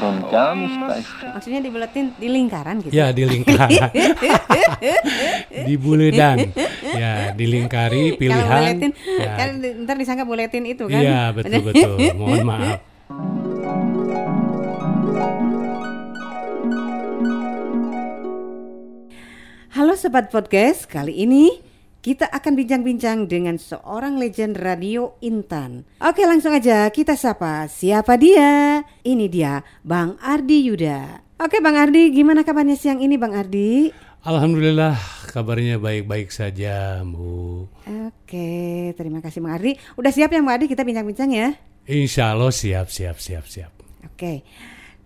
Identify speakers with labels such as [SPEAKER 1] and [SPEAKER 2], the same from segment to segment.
[SPEAKER 1] schon gar nicht leicht.
[SPEAKER 2] Maksudnya dibuletin di lingkaran gitu.
[SPEAKER 3] Ya di lingkaran, di buledan, ya dilingkari
[SPEAKER 2] Kalau
[SPEAKER 3] pilihan.
[SPEAKER 2] buletin,
[SPEAKER 3] ya.
[SPEAKER 2] kan ntar disangka buletin itu kan.
[SPEAKER 3] Iya betul betul. Mohon maaf.
[SPEAKER 2] Halo Sobat Podcast, kali ini kita akan bincang-bincang dengan seorang legend radio Intan. Oke langsung aja kita sapa siapa dia? Ini dia Bang Ardi Yuda. Oke Bang Ardi, gimana kabarnya siang ini Bang Ardi?
[SPEAKER 3] Alhamdulillah kabarnya baik-baik saja Bu.
[SPEAKER 2] Oke, terima kasih Bang Ardi. Udah siap ya Bang Ardi kita bincang-bincang ya?
[SPEAKER 3] Insya Allah siap siap siap siap.
[SPEAKER 2] Oke.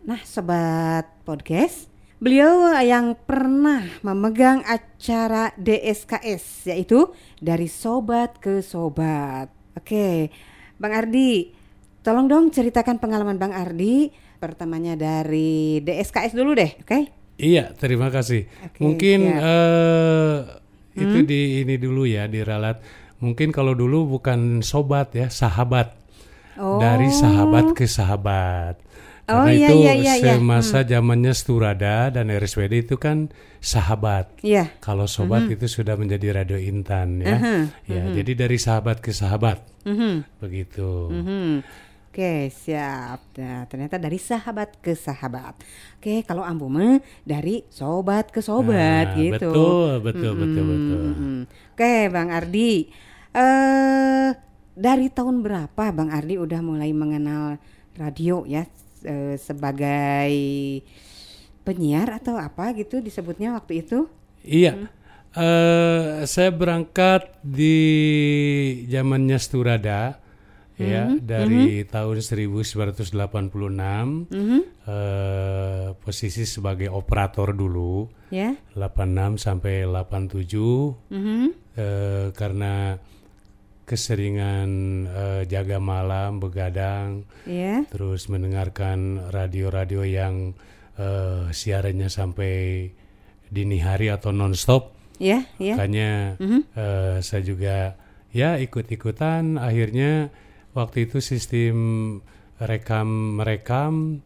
[SPEAKER 2] Nah, sobat podcast, beliau yang pernah memegang acara DSKS yaitu dari sobat ke sobat. Oke. Bang Ardi, tolong dong ceritakan pengalaman Bang Ardi pertamanya dari DSKS dulu deh, oke?
[SPEAKER 3] Iya terima kasih.
[SPEAKER 2] Oke,
[SPEAKER 3] Mungkin
[SPEAKER 2] siap. Hmm?
[SPEAKER 3] eh, itu di ini dulu ya diralat. Mungkin kalau dulu bukan sobat ya sahabat.
[SPEAKER 2] Oh.
[SPEAKER 3] Dari sahabat ke sahabat.
[SPEAKER 2] Oh,
[SPEAKER 3] Karena
[SPEAKER 2] iya,
[SPEAKER 3] itu
[SPEAKER 2] iya, iya, iya.
[SPEAKER 3] semasa zamannya Sturada dan RSWD itu kan sahabat.
[SPEAKER 2] Iya.
[SPEAKER 3] Kalau sobat itu sudah menjadi radio intan ya.
[SPEAKER 2] Mhm,
[SPEAKER 3] Ya, jadi dari sahabat ke sahabat.
[SPEAKER 2] Mhm,
[SPEAKER 3] Begitu.
[SPEAKER 2] mhm. Oke, siap. Nah, ternyata dari sahabat ke sahabat. Oke, kalau Ambu mah dari sobat ke sobat
[SPEAKER 3] Nah,
[SPEAKER 2] gitu.
[SPEAKER 3] Betul, betul, betul, betul.
[SPEAKER 2] Mm-mm. Oke, Bang Ardi. Eh dari tahun berapa Bang Ardi udah mulai mengenal radio ya eh, sebagai penyiar atau apa gitu disebutnya waktu itu?
[SPEAKER 3] Iya. eh saya berangkat di zamannya Sturada ya dari tahun 1986 eh, posisi sebagai operator dulu
[SPEAKER 2] Ya.
[SPEAKER 3] 86 sampai 87
[SPEAKER 2] Mhm.
[SPEAKER 3] eh, karena keseringan eh, jaga malam begadang
[SPEAKER 2] Ya.
[SPEAKER 3] terus mendengarkan radio-radio yang eh, siarannya sampai dini hari atau nonstop
[SPEAKER 2] Ya, ya.
[SPEAKER 3] makanya eh, saya juga ya ikut-ikutan akhirnya waktu itu sistem rekam merekam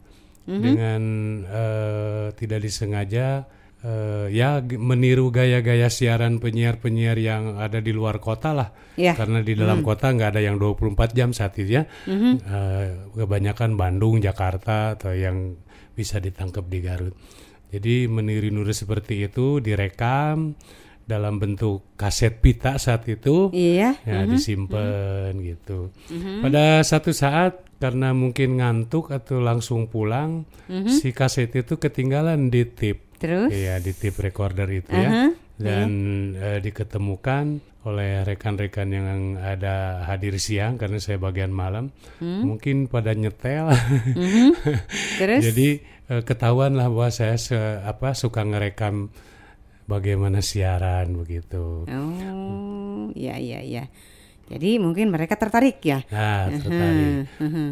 [SPEAKER 3] dengan eh, tidak disengaja eh, ya meniru gaya-gaya siaran penyiar-penyiar yang ada di luar kota lah.
[SPEAKER 2] Ya.
[SPEAKER 3] karena di dalam kota nggak ada yang 24 jam saat itu ya. Eh, kebanyakan Bandung Jakarta atau yang bisa ditangkap di Garut. Jadi meniru-niru seperti itu direkam dalam bentuk kaset pita saat itu.
[SPEAKER 2] Iya.
[SPEAKER 3] ya disimpan gitu. Pada satu saat karena mungkin ngantuk atau langsung pulang si kaset itu ketinggalan di tip
[SPEAKER 2] Terus?
[SPEAKER 3] Iya di tip recorder itu
[SPEAKER 2] Aha,
[SPEAKER 3] ya dan eh, diketemukan oleh rekan-rekan yang ada hadir siang karena saya bagian malam mungkin pada nyetel
[SPEAKER 2] Mhm. Terus?
[SPEAKER 3] jadi eh, ketahuan lah bahwa saya se- apa suka ngerekam bagaimana siaran begitu
[SPEAKER 2] Oh, iya iya iya. Jadi mungkin mereka tertarik ya.
[SPEAKER 3] nah tertarik
[SPEAKER 2] Mhm.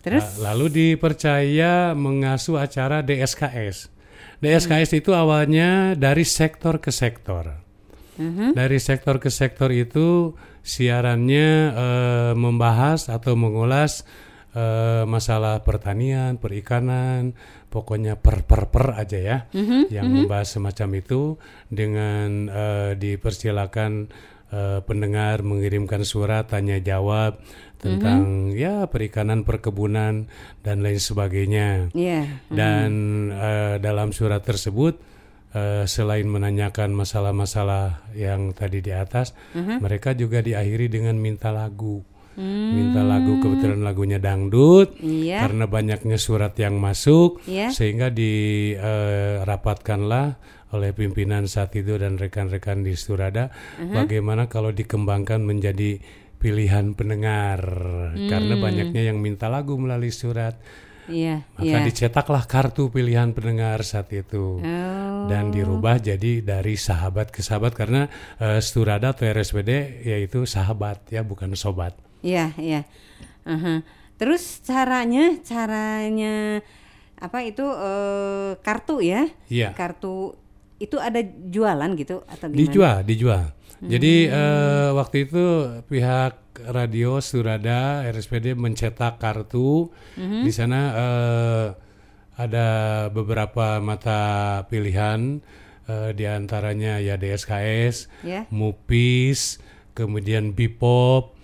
[SPEAKER 2] Terus?
[SPEAKER 3] Nah, lalu dipercaya mengasuh acara DSKS DSKS itu awalnya dari sektor ke sektor
[SPEAKER 2] Mhm.
[SPEAKER 3] Dari sektor ke sektor itu siarannya eh, membahas atau mengulas eh, masalah pertanian, perikanan, pokoknya per per per aja ya, yang membahas semacam itu dengan eh, dipersilakan eh, pendengar mengirimkan surat tanya jawab tentang ya perikanan, perkebunan dan lain sebagainya.
[SPEAKER 2] Iya.
[SPEAKER 3] Dan eh, dalam surat tersebut eh, selain menanyakan masalah-masalah yang tadi di atas, mereka juga diakhiri dengan minta lagu. Minta lagu kebetulan lagunya dangdut
[SPEAKER 2] Iya.
[SPEAKER 3] karena banyaknya surat yang masuk
[SPEAKER 2] Iya.
[SPEAKER 3] sehingga dirapatkanlah oleh pimpinan saat itu dan rekan-rekan di Sturada bagaimana kalau dikembangkan menjadi pilihan pendengar karena banyaknya yang minta lagu melalui surat
[SPEAKER 2] Iya.
[SPEAKER 3] maka
[SPEAKER 2] Iya.
[SPEAKER 3] dicetaklah kartu pilihan pendengar saat itu
[SPEAKER 2] Oh.
[SPEAKER 3] dan dirubah jadi dari sahabat ke sahabat karena eh, Sturada atau RSPD yaitu sahabat ya bukan sobat.
[SPEAKER 2] Iya, iya. Aha. Terus caranya, caranya apa itu eh, kartu ya?
[SPEAKER 3] Iya.
[SPEAKER 2] Kartu itu ada jualan gitu atau gimana?
[SPEAKER 3] Dijual, dijual. Jadi eh, waktu itu pihak radio Surada RSPD mencetak kartu. Di sana eh, ada beberapa mata pilihan, eh, di antaranya ya DSKS,
[SPEAKER 2] Ya.
[SPEAKER 3] Mupis, kemudian Bipop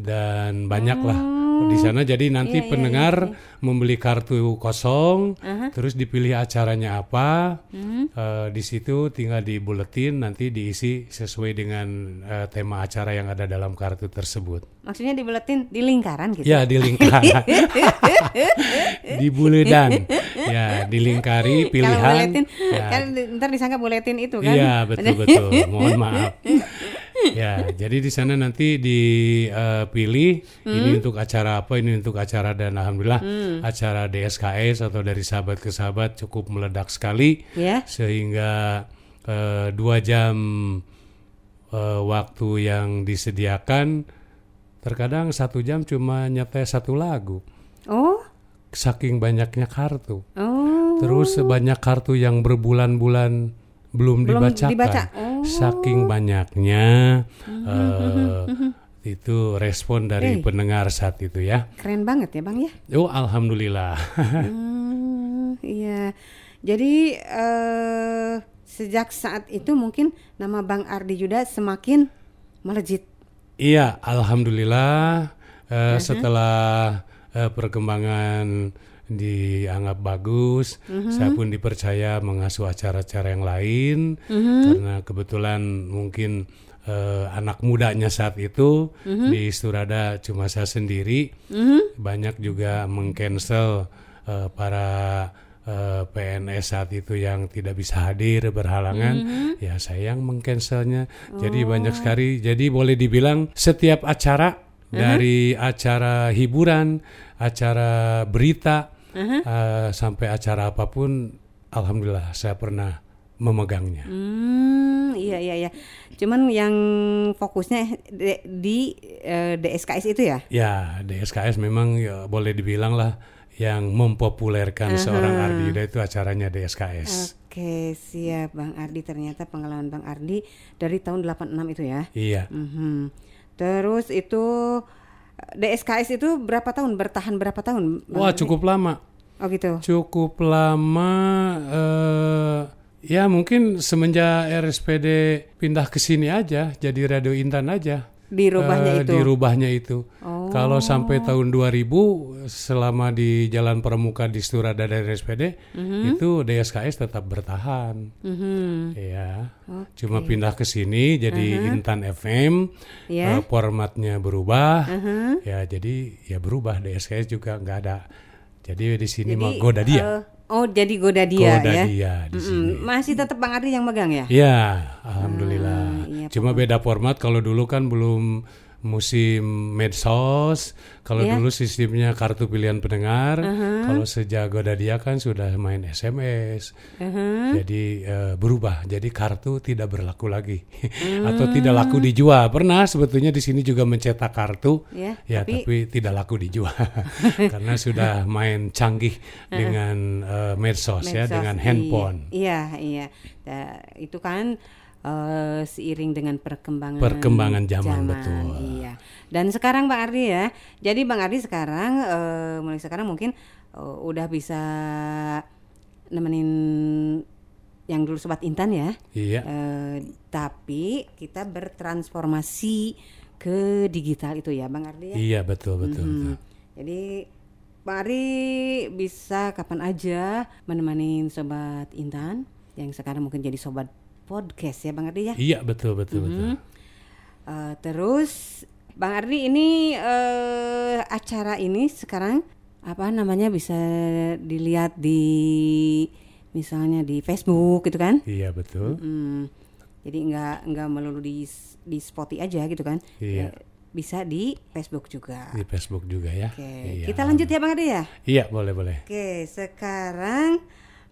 [SPEAKER 3] dan banyak lah di sana. Jadi nanti
[SPEAKER 2] Iya, iya,
[SPEAKER 3] pendengar membeli kartu kosong, terus dipilih acaranya apa.
[SPEAKER 2] Hmm.
[SPEAKER 3] Eh, di situ tinggal di buletin nanti diisi sesuai dengan eh, tema acara yang ada dalam kartu tersebut.
[SPEAKER 2] Maksudnya di buletin di lingkaran gitu.
[SPEAKER 3] Ya di lingkaran, di buledan, ya dilingkari
[SPEAKER 2] Kalau
[SPEAKER 3] pilihan.
[SPEAKER 2] buletin,
[SPEAKER 3] ya,
[SPEAKER 2] kan ntar disangka buletin itu kan?
[SPEAKER 3] Iya betul betul. Mohon maaf. Ya, jadi di sana nanti dipilih ini untuk acara apa, ini untuk acara dan alhamdulillah acara DSKS atau dari sahabat ke sahabat cukup meledak sekali
[SPEAKER 2] Ya.
[SPEAKER 3] sehingga eh, dua jam eh, waktu yang disediakan terkadang satu jam cuma nyetel satu lagu
[SPEAKER 2] Oh,
[SPEAKER 3] saking banyaknya kartu.
[SPEAKER 2] oh.
[SPEAKER 3] Terus banyak kartu yang berbulan-bulan belum,
[SPEAKER 2] Belum
[SPEAKER 3] dibacakan.
[SPEAKER 2] dibaca. Oh.
[SPEAKER 3] Saking banyaknya eh, itu respon dari
[SPEAKER 2] Hey.
[SPEAKER 3] pendengar saat itu ya.
[SPEAKER 2] Keren banget ya bang ya.
[SPEAKER 3] Oh alhamdulillah.
[SPEAKER 2] Hmm, iya. Jadi eh, sejak saat itu mungkin nama Bang Ardi Juda semakin melejit.
[SPEAKER 3] iya alhamdulillah
[SPEAKER 2] Mhm.
[SPEAKER 3] eh, setelah eh, perkembangan dianggap bagus,
[SPEAKER 2] Mhm.
[SPEAKER 3] saya pun dipercaya mengasuh acara-acara yang lain
[SPEAKER 2] Mhm.
[SPEAKER 3] karena kebetulan mungkin eh, anak mudanya saat itu
[SPEAKER 2] Mhm.
[SPEAKER 3] di Surada cuma saya sendiri, banyak juga mengcancel eh, para eh, PNS saat itu yang tidak bisa hadir berhalangan, ya saya yang mengcancelnya. Jadi banyak sekali. Jadi boleh dibilang setiap acara dari acara hiburan, acara berita eh, sampai acara apa pun, alhamdulillah saya pernah memegangnya.
[SPEAKER 2] Hmm, iya iya iya. Cuman yang fokusnya di, di, eh, DSKS itu ya.
[SPEAKER 3] Ya, DSKS memang ya, boleh dibilang lah yang mempopulerkan seorang Ardi itu acaranya DSKS.
[SPEAKER 2] Oke, siap Bang Ardi. Ternyata pengalaman Bang Ardi dari tahun 86 itu ya.
[SPEAKER 3] Iya.
[SPEAKER 2] Mhm. Terus itu DSKS itu berapa tahun bertahan berapa tahun? Bang
[SPEAKER 3] Wah, cukup lama.
[SPEAKER 2] Oh gitu.
[SPEAKER 3] Cukup lama eh ya mungkin semenjak RSPD pindah ke sini aja jadi Radio Intan aja.
[SPEAKER 2] Dirubahnya
[SPEAKER 3] Eh,
[SPEAKER 2] itu.
[SPEAKER 3] Dirubahnya itu.
[SPEAKER 2] Oh.
[SPEAKER 3] Kalau sampai tahun 2000 selama di Jalan Pramuka di Surada dari RSPD itu DSKS tetap bertahan.
[SPEAKER 2] Mhm.
[SPEAKER 3] Iya. Cuma pindah ke sini jadi Intan FM.
[SPEAKER 2] Ya.
[SPEAKER 3] eh, formatnya berubah. Ya jadi ya berubah DSKS juga nggak ada. Jadi di sini mah goda dia.
[SPEAKER 2] eh, oh, jadi goda dia
[SPEAKER 3] Goda
[SPEAKER 2] ya.
[SPEAKER 3] dia di
[SPEAKER 2] Mm-mm.
[SPEAKER 3] sini.
[SPEAKER 2] Masih tetap Bang Ardi yang megang ya?
[SPEAKER 3] Ya, alhamdulillah.
[SPEAKER 2] iya,
[SPEAKER 3] Cuma beda format kalau dulu kan belum musim medsos. Kalau
[SPEAKER 2] Iya.
[SPEAKER 3] dulu sistemnya kartu pilihan pendengar. Kalau sejak Goda dia kan sudah main SMS. Jadi eh, berubah. Jadi kartu tidak berlaku lagi atau tidak laku dijual. Pernah sebetulnya di sini juga mencetak kartu.
[SPEAKER 2] Ya,
[SPEAKER 3] Ya,
[SPEAKER 2] tapi-
[SPEAKER 3] tapi, tidak laku dijual karena sudah main canggih dengan eh, medsos, ya,
[SPEAKER 2] Medsos,
[SPEAKER 3] dengan
[SPEAKER 2] iya.
[SPEAKER 3] handphone.
[SPEAKER 2] Iya, iya. Itu kan eh, seiring dengan perkembangan
[SPEAKER 3] Perkembangan zaman, betul.
[SPEAKER 2] Iya. Dan sekarang Bang Ardi ya. Jadi Bang Ardi sekarang eh, mulai sekarang mungkin eh, udah bisa nemenin yang dulu sobat Intan ya.
[SPEAKER 3] Iya.
[SPEAKER 2] Eh, tapi kita bertransformasi ke digital itu ya Bang Ardi ya.
[SPEAKER 3] Iya betul betul. betul.
[SPEAKER 2] Hmm. Jadi Bang Ari bisa kapan aja menemani sobat Intan yang sekarang mungkin jadi sobat podcast ya Bang Ardi ya.
[SPEAKER 3] Iya betul betul betul.
[SPEAKER 2] Eh, terus Bang Ardi ini eh, acara ini sekarang apa namanya bisa dilihat di misalnya di Facebook gitu kan?
[SPEAKER 3] Iya betul.
[SPEAKER 2] Hmm, jadi nggak nggak melulu di di Spotify aja gitu kan?
[SPEAKER 3] Iya.
[SPEAKER 2] Eh, bisa di Facebook juga.
[SPEAKER 3] Di Facebook juga ya.
[SPEAKER 2] Oke,
[SPEAKER 3] Iya.
[SPEAKER 2] kita lanjut ya Bang Ardi ya.
[SPEAKER 3] Iya boleh boleh.
[SPEAKER 2] Oke, sekarang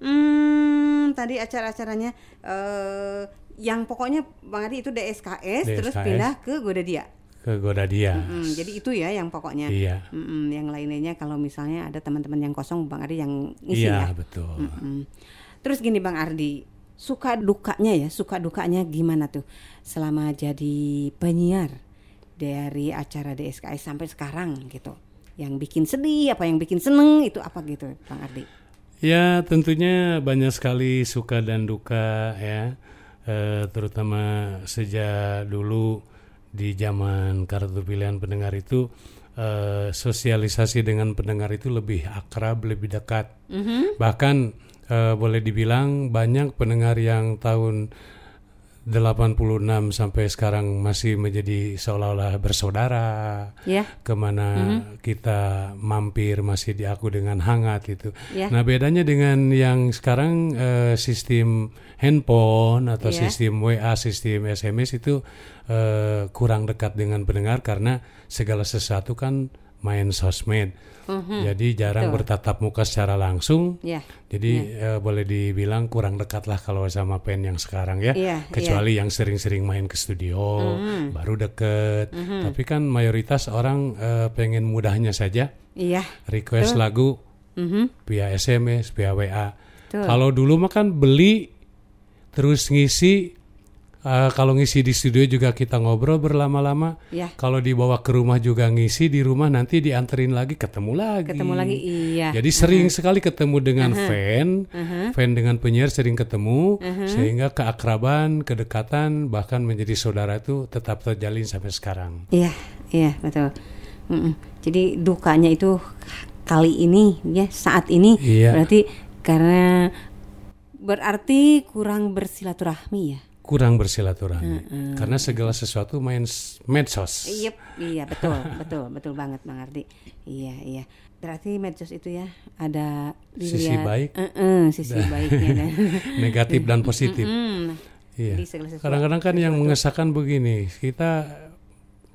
[SPEAKER 2] hmm, tadi acara-acaranya eh yang pokoknya Bang Adi itu DSKS, terus
[SPEAKER 3] DSKS.
[SPEAKER 2] pindah ke Godadia.
[SPEAKER 3] Ke Goda dia.
[SPEAKER 2] Hmm, jadi itu ya yang pokoknya.
[SPEAKER 3] Iya.
[SPEAKER 2] Mm-mm, yang lainnya kalau misalnya ada teman-teman yang kosong Bang Ardi yang ngisi
[SPEAKER 3] Iya
[SPEAKER 2] ya.
[SPEAKER 3] betul.
[SPEAKER 2] Mm. Terus gini Bang Ardi, suka dukanya ya, suka dukanya gimana tuh selama jadi penyiar dari acara DSKS sampai sekarang gitu. Yang bikin sedih, apa yang bikin seneng itu apa gitu, Bang Ardi?
[SPEAKER 3] Ya tentunya banyak sekali suka dan duka ya, eh, terutama sejak dulu di zaman kartu pilihan pendengar itu eh, sosialisasi dengan pendengar itu lebih akrab, lebih dekat. Bahkan eh, boleh dibilang banyak pendengar yang tahun 86 sampai sekarang masih menjadi seolah-olah bersaudara.
[SPEAKER 2] Ya.
[SPEAKER 3] Ke mana kita mampir masih diaku dengan hangat itu.
[SPEAKER 2] Ya.
[SPEAKER 3] Nah bedanya dengan yang sekarang eh, sistem handphone atau
[SPEAKER 2] Ya.
[SPEAKER 3] sistem WA, sistem SMS itu eh, kurang dekat dengan pendengar karena segala sesuatu kan main sosmed. Jadi jarang
[SPEAKER 2] Betul.
[SPEAKER 3] bertatap muka secara langsung.
[SPEAKER 2] Ya.
[SPEAKER 3] Jadi eh, boleh dibilang kurang dekat lah kalau sama pen yang sekarang ya.
[SPEAKER 2] Iya,
[SPEAKER 3] Kecuali yang sering-sering main ke studio baru deket. Tapi kan mayoritas orang eh, pengen mudahnya saja
[SPEAKER 2] Iya.
[SPEAKER 3] request lagu
[SPEAKER 2] Mhm.
[SPEAKER 3] via SMS, via WA. Kalau dulu mah kan beli terus ngisi eh, kalau ngisi di studio juga kita ngobrol berlama-lama.
[SPEAKER 2] Ya.
[SPEAKER 3] Kalau dibawa ke rumah juga ngisi di rumah nanti dianterin lagi ketemu lagi.
[SPEAKER 2] Ketemu lagi iya.
[SPEAKER 3] Jadi sering sekali ketemu dengan fan, fan dengan penyiar sering ketemu, sehingga keakraban, kedekatan, bahkan menjadi saudara itu tetap terjalin sampai sekarang.
[SPEAKER 2] Iya, iya betul. Mm-mm. Jadi dukanya itu kali ini ya saat ini
[SPEAKER 3] Iya.
[SPEAKER 2] berarti karena berarti kurang bersilaturahmi ya.
[SPEAKER 3] Kurang bersilaturahmi, karena segala sesuatu main medsos.
[SPEAKER 2] Iya, iya betul, betul, betul banget Bang Ardi. Iya, iya. Berarti medsos itu ya ada
[SPEAKER 3] Sisi
[SPEAKER 2] dilihat-
[SPEAKER 3] baik.
[SPEAKER 2] Eh, eh, sisi baiknya dan
[SPEAKER 3] Negatif dan positif.
[SPEAKER 2] Hmm,
[SPEAKER 3] Iya. Kadang-kadang kan yang mengesahkan begini, kita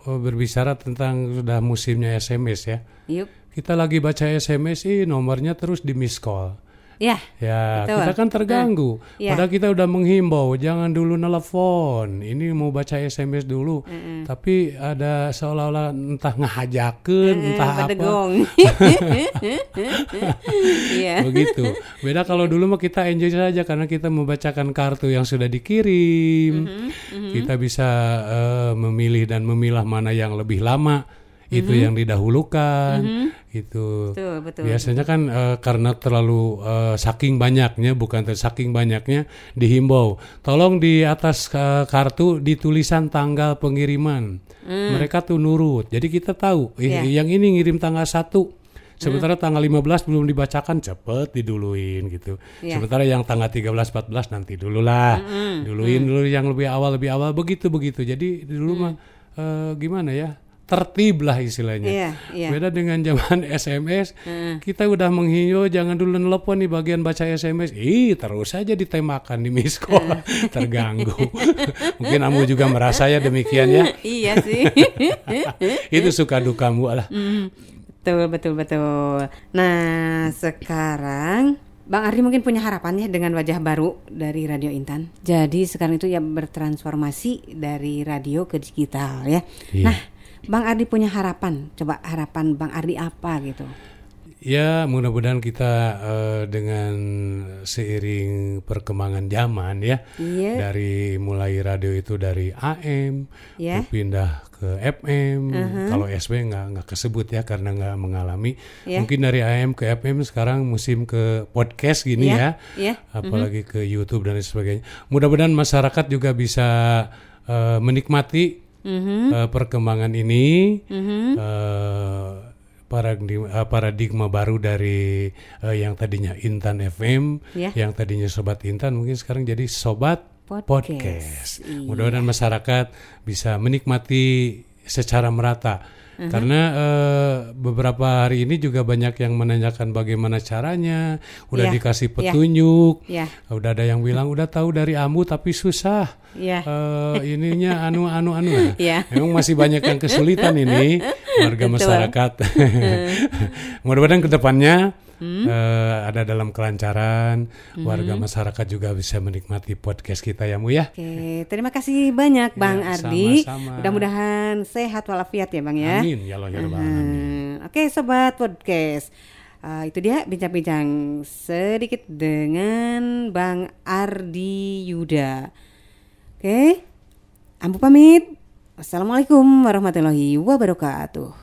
[SPEAKER 3] oh, berbicara tentang sudah musimnya SMS ya.
[SPEAKER 2] Yup.
[SPEAKER 3] Kita lagi baca SMS, ih nomornya terus di miss call.
[SPEAKER 2] Ya,
[SPEAKER 3] Ya,
[SPEAKER 2] Betul.
[SPEAKER 3] kita kan terganggu.
[SPEAKER 2] Iya.
[SPEAKER 3] Padahal kita udah menghimbau, jangan dulu nelpon. Ini mau baca SMS dulu. Tapi ada seolah-olah entah ngehajakeun, entah apa.
[SPEAKER 2] bedegong. Iya.
[SPEAKER 3] Begitu. Beda kalau dulu mah kita enjoy saja karena kita membacakan kartu yang sudah dikirim.
[SPEAKER 2] Mm-hmm,
[SPEAKER 3] Kita bisa eh, memilih dan memilah mana yang lebih lama. Itu yang didahulukan. Itu.
[SPEAKER 2] Mm-hmm. Betul, betul.
[SPEAKER 3] Biasanya kan eh, karena terlalu eh, saking banyaknya, bukan saking banyaknya dihimbau. Tolong di atas eh, kartu ditulisan tanggal pengiriman. Mereka tuh nurut. Jadi kita tahu
[SPEAKER 2] Mm. Iya.
[SPEAKER 3] yang ini ngirim tanggal 1. Sementara tanggal 15 belum dibacakan cepet diduluin gitu.
[SPEAKER 2] Iya.
[SPEAKER 3] Sementara yang tanggal 13 14 nanti dulu lah. Duluin dulu yang lebih awal lebih awal begitu begitu. Jadi dulu mah eh, gimana ya? Tertib lah istilahnya.
[SPEAKER 2] Iya, iya.
[SPEAKER 3] Beda dengan zaman SMS, kita udah menghimbau jangan dulu nelpon nih bagian baca SMS. Ih, terus saja ditembakkan di miss call. Terganggu. Mungkin kamu juga merasa ya demikian ya.
[SPEAKER 2] iya sih.
[SPEAKER 3] Itu suka dukamu lah.
[SPEAKER 2] betul, betul, betul. Nah, sekarang Bang Ardi mungkin punya harapan ya dengan wajah baru dari Radio Intan. Jadi sekarang itu ya bertransformasi dari radio ke digital ya.
[SPEAKER 3] Iya.
[SPEAKER 2] Nah, Bang Ardi punya harapan. Coba harapan Bang Ardi apa gitu?
[SPEAKER 3] Ya, mudah-mudahan kita eh, dengan seiring perkembangan zaman ya,
[SPEAKER 2] Iya.
[SPEAKER 3] dari mulai radio itu dari AM,
[SPEAKER 2] Ya.
[SPEAKER 3] berpindah ke FM. Kalau SW nggak nggak kesebut ya karena nggak mengalami.
[SPEAKER 2] Ya.
[SPEAKER 3] Mungkin dari AM ke FM sekarang musim ke podcast gini
[SPEAKER 2] Ya,
[SPEAKER 3] ya,
[SPEAKER 2] ya.
[SPEAKER 3] apalagi ke YouTube dan sebagainya. Mudah-mudahan masyarakat juga bisa eh, menikmati
[SPEAKER 2] Mhm.
[SPEAKER 3] eh, perkembangan ini. eh, paradigma, eh, paradigma baru dari eh, yang tadinya Intan FM,
[SPEAKER 2] Ya.
[SPEAKER 3] yang tadinya Sobat Intan mungkin sekarang jadi Sobat
[SPEAKER 2] Podcast.
[SPEAKER 3] Podcast.
[SPEAKER 2] Iya.
[SPEAKER 3] Mudah-mudahan masyarakat bisa menikmati secara merata. Karena eh, beberapa hari ini juga banyak yang menanyakan bagaimana caranya, udah
[SPEAKER 2] Ya,
[SPEAKER 3] dikasih
[SPEAKER 2] ya.
[SPEAKER 3] petunjuk,
[SPEAKER 2] Ya.
[SPEAKER 3] udah ada yang bilang udah tahu dari Amu tapi susah.
[SPEAKER 2] Ya.
[SPEAKER 3] Eh, ininya anu anu anu.
[SPEAKER 2] Ya.
[SPEAKER 3] Memang masih banyak yang kesulitan ini warga
[SPEAKER 2] Betul.
[SPEAKER 3] masyarakat. Mudah-mudahan ke depannya
[SPEAKER 2] Hmm.
[SPEAKER 3] eh, ada dalam kelancaran, warga masyarakat juga bisa menikmati podcast kita ya Mu ya.
[SPEAKER 2] Oke, terima kasih banyak Bang
[SPEAKER 3] Ya,
[SPEAKER 2] Ardi. Mudah-mudahan sehat walafiat ya Bang ya.
[SPEAKER 3] Amin ya Allah ya Rabbal Alamin.
[SPEAKER 2] Hmm, Oke sobat podcast, Uh, itu dia bincang-bincang sedikit dengan Bang Ardi Yuda. Oke, Ambu pamit. Wassalamualaikum warahmatullahi wabarakatuh.